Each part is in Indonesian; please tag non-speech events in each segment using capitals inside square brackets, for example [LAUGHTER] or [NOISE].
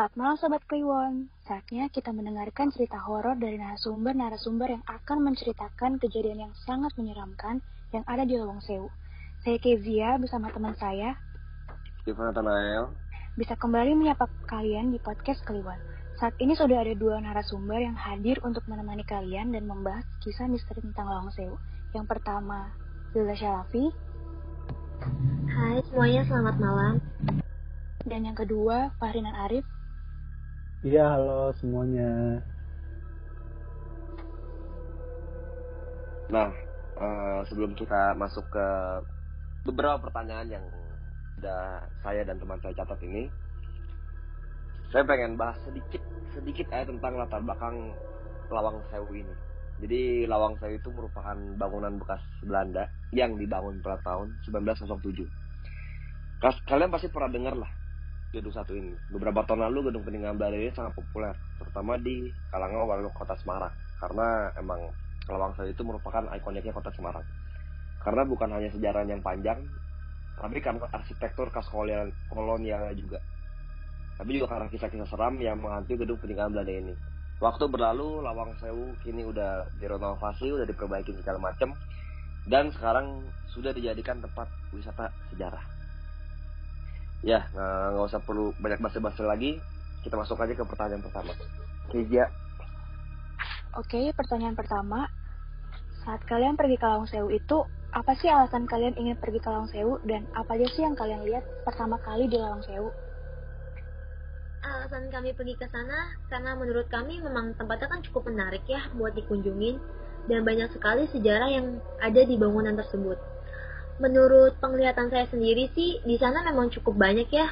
Selamat malam Sobat Kliwon. Saatnya kita mendengarkan cerita horor dari narasumber-narasumber yang akan menceritakan kejadian yang sangat menyeramkan yang ada di Lawang Sewu. Saya Kezia bersama teman saya, Ivan Nathanael. bisa kembali menyapa kalian di podcast Kliwon. Saat ini sudah ada dua narasumber yang hadir untuk menemani kalian dan membahas kisah misteri tentang Lawang Sewu. Yang pertama, Zilda Syalafi, Hai semuanya, selamat malam. dan yang kedua, Fahrinan Arif. Iya, halo semuanya. Nah, eh, sebelum kita masuk ke beberapa pertanyaan yang udah saya dan teman saya catat ini, saya pengen bahas sedikit sedikit aja tentang latar belakang Lawang Sewu ini. Jadi Lawang Sewu itu merupakan bangunan bekas Belanda yang dibangun pada tahun 1907. Kas- Kalian pasti pernah dengar lah gedung satu ini. Beberapa tahun lalu gedung peninggalan Belanda ini sangat populer, terutama di kalangan warga kota Semarang. Karena emang Lawang Sewu itu merupakan ikoniknya kota Semarang. Karena bukan hanya sejarah yang panjang, tapi karena arsitektur khas kolonial, juga. Tapi juga karena kisah-kisah seram yang menghantui gedung peninggalan Belanda ini. Waktu berlalu, Lawang Sewu kini udah direnovasi, udah diperbaiki segala macam, dan sekarang sudah dijadikan tempat wisata sejarah. Ya, nggak nggak usah perlu banyak basa-basi lagi. Kita masuk aja ke pertanyaan pertama. Kezia, Oke, pertanyaan pertama. Saat kalian pergi ke Lawang Sewu itu, apa sih alasan kalian ingin pergi ke Lawang Sewu dan apa aja sih yang kalian lihat pertama kali di Lawang Sewu? Alasan kami pergi ke sana karena menurut kami memang tempatnya kan cukup menarik ya buat dikunjungin dan banyak sekali sejarah yang ada di bangunan tersebut. Menurut penglihatan saya sendiri sih di sana memang cukup banyak ya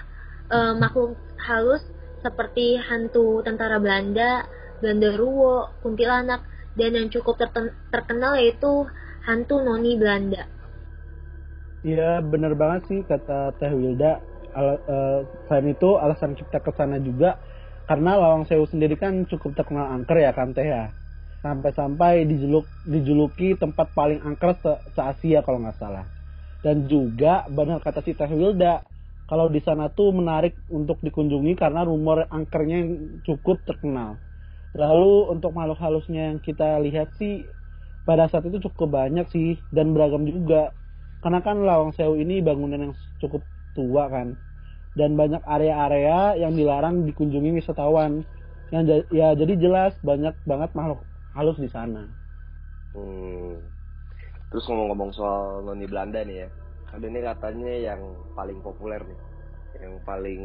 eh, makhluk halus seperti hantu tentara Belanda, genderuwo, kuntilanak, dan yang cukup terkenal yaitu hantu noni Belanda. Iya, bener banget sih kata Teh Wilda. Al- eh, selain itu, alasan kita ke sana juga karena Lawang Sewu sendiri kan cukup terkenal angker ya kan Teh ya. Sampai-sampai dijuluk, dijuluki tempat paling angker se, se-Asia kalau nggak salah. Dan juga benar kata si Teh Wilda, kalau di sana tuh menarik untuk dikunjungi karena rumor angkernya yang cukup terkenal. Lalu untuk makhluk halusnya yang kita lihat sih pada saat itu cukup banyak sih dan beragam juga. Karena kan Lawang Sewu ini bangunan yang cukup tua kan. Dan banyak area-area yang dilarang dikunjungi wisatawan. Yang ya jadi jelas banyak banget makhluk halus di sana. Hmm. Terus ngomong-ngomong soal noni Belanda nih ya. Ada ini katanya yang paling populer nih. Yang paling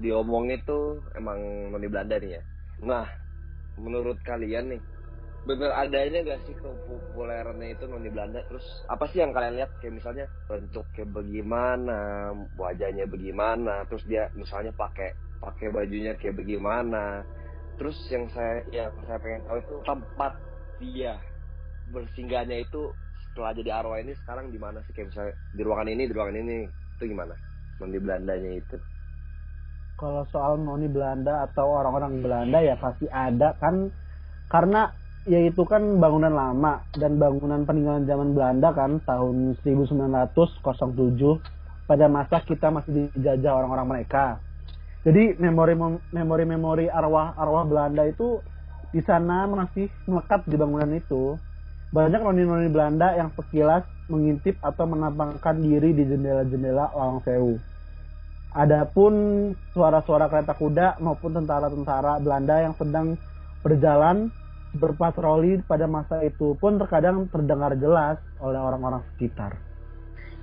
diomongin tuh emang noni Belanda nih ya. Nah, menurut kalian nih, bener adanya gak sih kepopulerannya itu noni Belanda? Terus apa sih yang kalian lihat? Kayak misalnya bentuknya bagaimana, wajahnya bagaimana, terus dia misalnya pakai pakai bajunya kayak bagaimana. Terus yang saya yang saya pengen tahu itu tempat dia bersinggahnya itu setelah jadi arwah ini sekarang di mana sih kayak misalnya di ruangan ini di ruangan ini itu gimana di Belandanya itu Kalau soal noni Belanda atau orang-orang Belanda ya pasti ada kan karena ya itu kan bangunan lama dan bangunan peninggalan zaman Belanda kan tahun 1907 pada masa kita masih dijajah orang-orang mereka. Jadi memori memori memori arwah arwah Belanda itu di sana masih melekat di bangunan itu. Banyak noni-noni Belanda yang sekilas mengintip atau menampakkan diri di jendela-jendela Lawang Sewu. Adapun suara-suara kereta kuda maupun tentara-tentara Belanda yang sedang berjalan berpatroli pada masa itu pun terkadang terdengar jelas oleh orang-orang sekitar.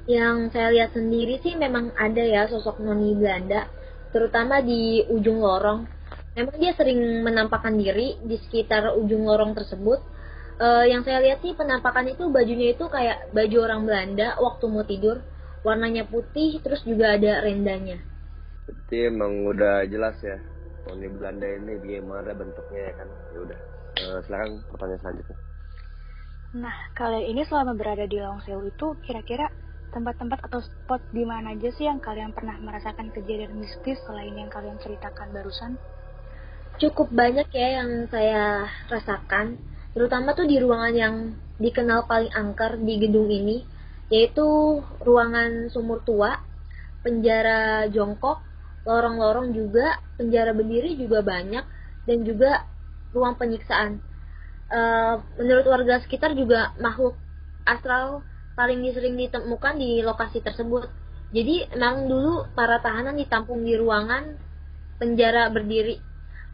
Yang saya lihat sendiri sih memang ada ya sosok noni Belanda, terutama di ujung lorong. Memang dia sering menampakkan diri di sekitar ujung lorong tersebut. Eh, yang saya lihat sih penampakan itu bajunya itu kayak baju orang Belanda waktu mau tidur, warnanya putih, terus juga ada rendanya. Berarti emang udah jelas ya noni Belanda ini bagaimana bentuknya ya kan? Ya udah. Eh, silakan pertanyaan selanjutnya. Nah, kalian ini selama berada di Lawang Sewu itu kira-kira tempat-tempat atau spot di mana aja sih yang kalian pernah merasakan kejadian mistis selain yang kalian ceritakan barusan? Cukup banyak ya yang saya rasakan, terutama tuh di ruangan yang dikenal paling angker di gedung ini, yaitu ruangan sumur tua, penjara jongkok, lorong-lorong juga, penjara berdiri juga banyak, dan juga ruang penyiksaan. Uh, menurut warga sekitar juga makhluk astral paling sering ditemukan di lokasi tersebut. Jadi memang dulu para tahanan ditampung di ruangan penjara berdiri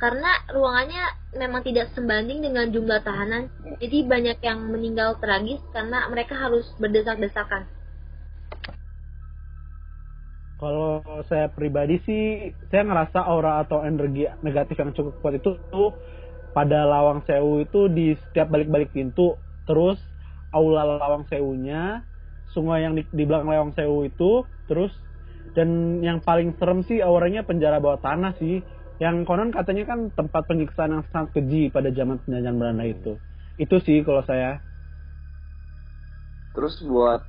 karena ruangannya memang tidak sebanding dengan jumlah tahanan, jadi banyak yang meninggal tragis karena mereka harus berdesak-desakan. Kalau saya pribadi sih, saya ngerasa aura atau energi negatif yang cukup kuat itu tuh pada lawang sewu itu di setiap balik-balik pintu, terus aula lawang sewunya, sungai yang di, di belakang lawang sewu itu, terus dan yang paling serem sih auranya penjara bawah tanah sih yang konon katanya kan tempat penyiksaan yang sangat keji pada zaman penjajahan Belanda itu. Itu sih kalau saya. Terus buat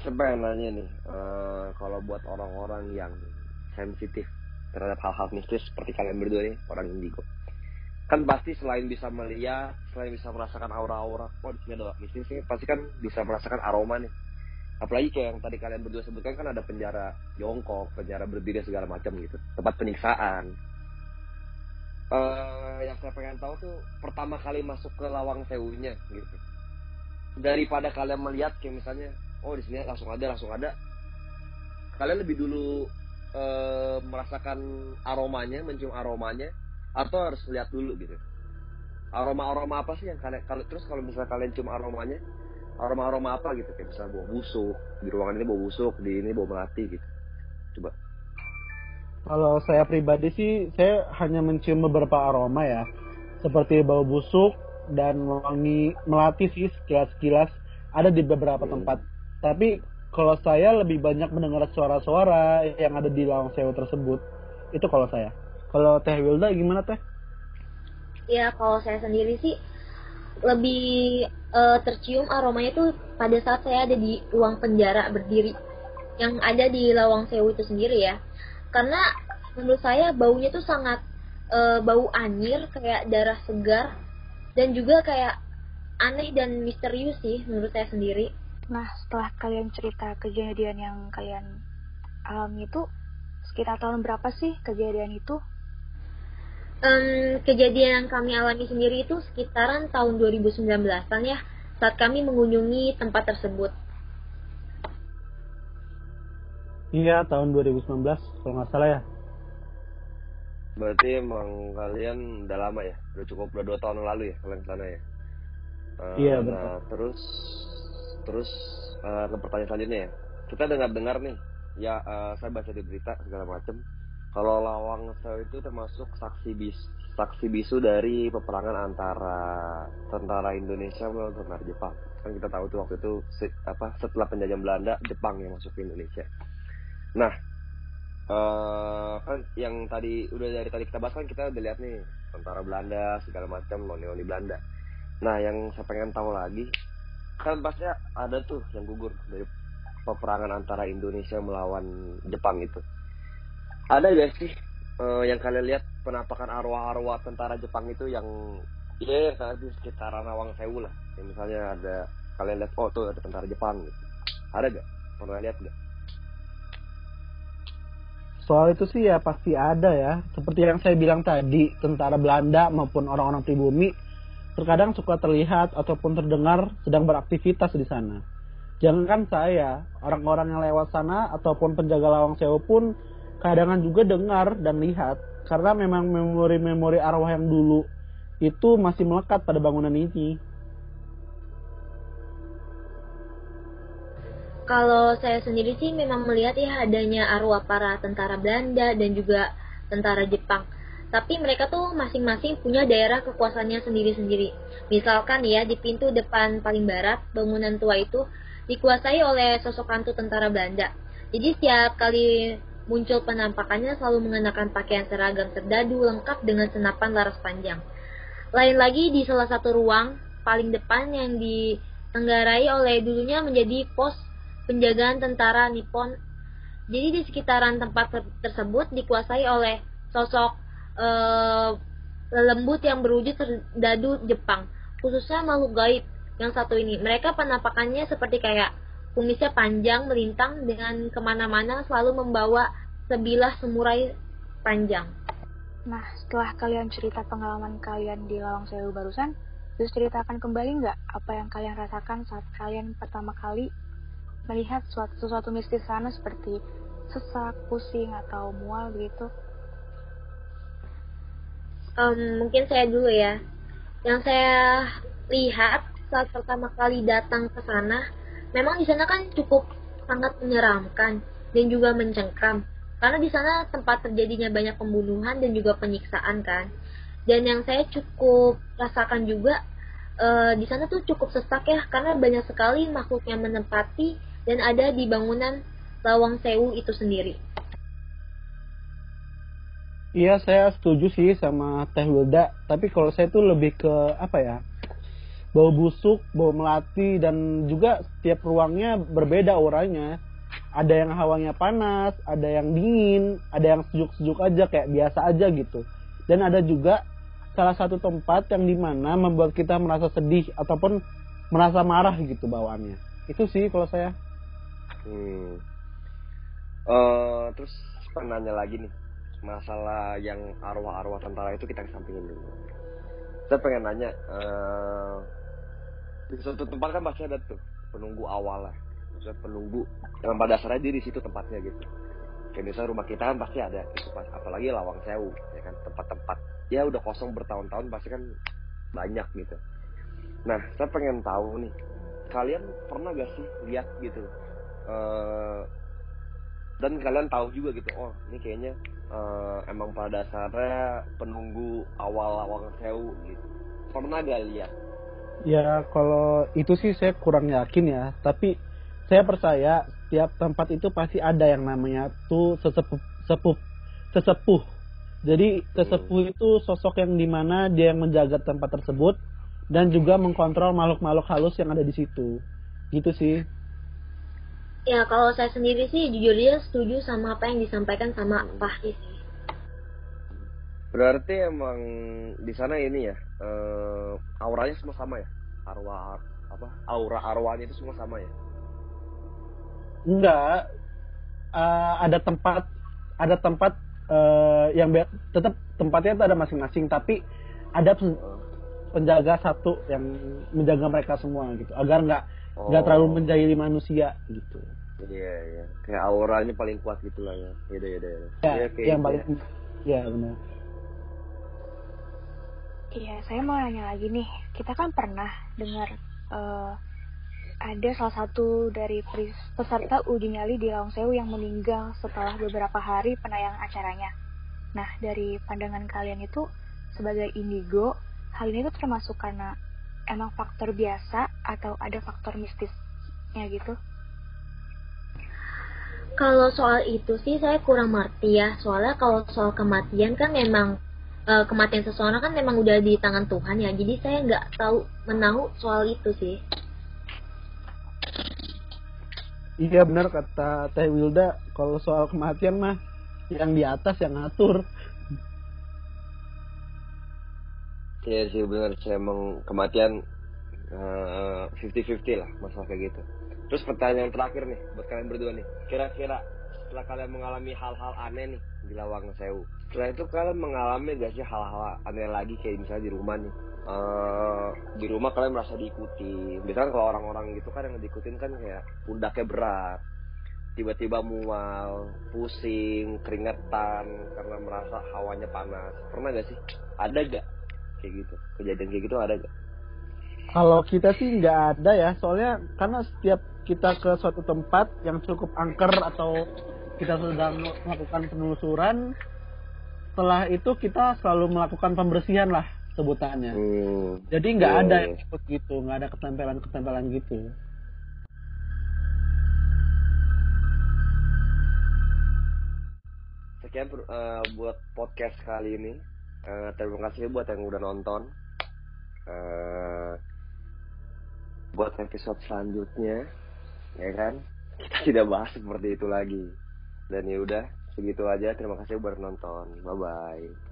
saya pengen nanya nih, uh, kalau buat orang-orang yang sensitif terhadap hal-hal mistis seperti kalian berdua nih, orang indigo. Kan pasti selain bisa melihat, selain bisa merasakan aura-aura, oh di sini ada mistis sih, pasti kan bisa merasakan aroma nih. Apalagi kayak yang tadi kalian berdua sebutkan kan ada penjara jongkok, penjara berdiri segala macam gitu, tempat penyiksaan uh, yang saya pengen tahu tuh pertama kali masuk ke lawang sewunya gitu. Daripada kalian melihat kayak misalnya oh di sini langsung ada langsung ada. Kalian lebih dulu uh, merasakan aromanya mencium aromanya atau harus lihat dulu gitu? Aroma aroma apa sih yang kalian kalau terus kalau misalnya kalian cium aromanya aroma aroma apa gitu? Kayak misalnya bau busuk di ruangan ini bau busuk di ini bau melati gitu. Coba kalau saya pribadi sih, saya hanya mencium beberapa aroma ya, seperti bau busuk dan wangi melati sih sekilas-sekilas ada di beberapa tempat. Tapi kalau saya lebih banyak mendengar suara-suara yang ada di lawang sewu tersebut. Itu kalau saya. Kalau Teh Wilda gimana Teh? Ya kalau saya sendiri sih lebih uh, tercium aromanya tuh pada saat saya ada di ruang penjara berdiri yang ada di lawang sewu itu sendiri ya karena menurut saya baunya tuh sangat e, bau anyir kayak darah segar dan juga kayak aneh dan misterius sih menurut saya sendiri. Nah setelah kalian cerita kejadian yang kalian alami itu sekitar tahun berapa sih kejadian itu? Um, kejadian yang kami alami sendiri itu sekitaran tahun 2019-an ya saat kami mengunjungi tempat tersebut. Iya, tahun 2019 kalau nggak salah ya. Berarti emang kalian udah lama ya? Udah cukup udah dua tahun lalu ya kalian sana ya? Uh, iya betul. Nah, terus terus uh, ke pertanyaan selanjutnya ya. Kita dengar-dengar nih, ya uh, saya baca di berita segala macam. Kalau Lawang Sewu itu termasuk saksi bis saksi bisu dari peperangan antara tentara Indonesia melawan tentara Jepang. Kan kita tahu tuh waktu itu apa setelah penjajahan Belanda Jepang yang masuk ke Indonesia. Nah, uh, kan yang tadi udah dari tadi kita bahas kan kita udah lihat nih tentara Belanda segala macam noni-noni Belanda. Nah, yang saya pengen tahu lagi kan pasti ada tuh yang gugur dari peperangan antara Indonesia melawan Jepang itu. Ada gak sih uh, yang kalian lihat penampakan arwah-arwah tentara Jepang itu yang ya yang di sekitaran Nawang Sewu lah. Yang misalnya ada kalian lihat oh tuh ada tentara Jepang gitu. Ada gak? Pernah lihat gak? Soal itu sih ya pasti ada ya. Seperti yang saya bilang tadi, tentara Belanda maupun orang-orang pribumi terkadang suka terlihat ataupun terdengar sedang beraktivitas di sana. Jangankan saya, orang-orang yang lewat sana ataupun penjaga lawang sewu pun kadang juga dengar dan lihat karena memang memori-memori arwah yang dulu itu masih melekat pada bangunan ini. Kalau saya sendiri sih memang melihat ya adanya arwah para tentara Belanda dan juga tentara Jepang. Tapi mereka tuh masing-masing punya daerah kekuasaannya sendiri-sendiri. Misalkan ya di pintu depan paling barat bangunan tua itu dikuasai oleh sosok hantu tentara Belanda. Jadi setiap kali muncul penampakannya selalu mengenakan pakaian seragam terdadu lengkap dengan senapan laras panjang. Lain lagi di salah satu ruang paling depan yang ditenggarai oleh dulunya menjadi pos penjagaan tentara Nippon. Jadi di sekitaran tempat ter tersebut dikuasai oleh sosok uh, lembut yang berwujud terdadu Jepang, khususnya makhluk gaib yang satu ini. Mereka penampakannya seperti kayak kumisnya panjang melintang dengan ke mana-mana selalu membawa sebilah samurai panjang. Nah, setelah kalian cerita pengalaman kalian di Lawang Sewu barusan, terus ceritakan kembali nggak apa yang kalian rasakan saat kalian pertama kali melihat suatu, sesuatu mistis sana seperti sesak, pusing, atau mual begitu? Um, mungkin saya dulu ya. Yang saya lihat saat pertama kali datang ke sana, memang di sana kan cukup sangat menyeramkan dan juga mencengkram. Karena di sana tempat terjadinya banyak pembunuhan dan juga penyiksaan kan. Dan yang saya cukup rasakan juga e, di sana tuh cukup sesak ya karena banyak sekali makhluk yang menempati dan ada di bangunan Lawang Sewu itu sendiri. Iya, saya setuju sih sama Teh Wilda. Tapi kalau saya tuh lebih ke apa ya? Bau busuk, bau melati, dan juga setiap ruangnya berbeda orangnya. Ada yang hawanya panas, ada yang dingin, ada yang sejuk-sejuk aja kayak biasa aja gitu. Dan ada juga salah satu tempat yang di mana membuat kita merasa sedih ataupun merasa marah gitu bawaannya. Itu sih kalau saya. Hmm. Uh, terus nanya lagi nih masalah yang arwah-arwah tentara itu kita kesampingin dulu. Saya pengen nanya, uh, di suatu tempat kan pasti ada tuh penunggu awal lah, maksudnya penunggu yang pada dasarnya dia di situ tempatnya gitu. Kayak misalnya rumah kita kan pasti ada, gitu, apalagi Lawang Sewu, ya kan tempat-tempat ya udah kosong bertahun-tahun pasti kan banyak gitu. Nah, saya pengen tahu nih, kalian pernah gak sih lihat gitu uh, dan kalian tahu juga gitu oh ini kayaknya uh, emang pada dasarnya penunggu awal awal sewu gitu. Pernah gak lihat? Ya kalau itu sih saya kurang yakin ya tapi saya percaya setiap tempat itu pasti ada yang namanya tuh sesepuh sepuh sesepuh. Jadi sesepuh hmm. itu sosok yang di mana dia yang menjaga tempat tersebut dan juga mengkontrol makhluk-makhluk halus yang ada di situ. Gitu sih Ya kalau saya sendiri sih jujur dia setuju sama apa yang disampaikan sama Fahri sih. Berarti emang di sana ini ya uh, auranya semua sama ya? Arwah apa aura arwahnya itu semua sama ya? Enggak, uh, ada tempat ada tempat uh, yang tetap tempatnya itu ada masing-masing tapi ada penjaga satu yang menjaga mereka semua gitu. Agar nggak nggak oh. terlalu menjahili manusia gitu. Iya iya kayak auranya paling kuat gitu lah ya. Iya iya iya ya, ya yang gitu paling ya. benar. Iya saya mau nanya lagi nih. Kita kan pernah dengar uh, ada salah satu dari peserta uji nyali di Lawang Sewu yang meninggal setelah beberapa hari penayangan acaranya. Nah, dari pandangan kalian itu sebagai indigo, hal ini tuh termasuk karena emang faktor biasa atau ada faktor mistisnya gitu? Kalau soal itu sih saya kurang ngerti ya. Soalnya kalau soal kematian kan memang e, kematian seseorang kan memang udah di tangan Tuhan ya. Jadi saya nggak tahu menahu soal itu sih. Iya benar kata Teh Wilda. Kalau soal kematian mah yang di atas yang ngatur. Iya sih benar sih emang kematian eh, fifty uh, fifty lah masalah kayak gitu. Terus pertanyaan terakhir nih buat kalian berdua nih. Kira-kira setelah kalian mengalami hal-hal aneh nih di Lawang Sewu, setelah itu kalian mengalami gak sih hal-hal aneh lagi kayak misalnya di rumah nih? Uh, di rumah kalian merasa diikuti. Biasanya kalau orang-orang gitu kan yang diikutin kan kayak pundaknya berat, tiba-tiba mual, pusing, keringetan karena merasa hawanya panas. Pernah gak sih? Ada gak? Kayak gitu. Kejadian kayak gitu ada gak kalau kita sih nggak ada ya. Soalnya karena setiap kita ke suatu tempat yang cukup angker atau kita sedang melakukan penelusuran setelah itu kita selalu melakukan pembersihan lah sebutannya. Hmm. jadi nggak hmm. ada yang ikut gitu nggak ada ketempelan ketempelan gitu. Sekian uh, buat podcast kali ini uh, terima kasih buat yang udah nonton. Uh, buat episode selanjutnya ya kan? Kita [LAUGHS] tidak bahas seperti itu lagi. Dan ya udah segitu aja. Terima kasih buat nonton. Bye bye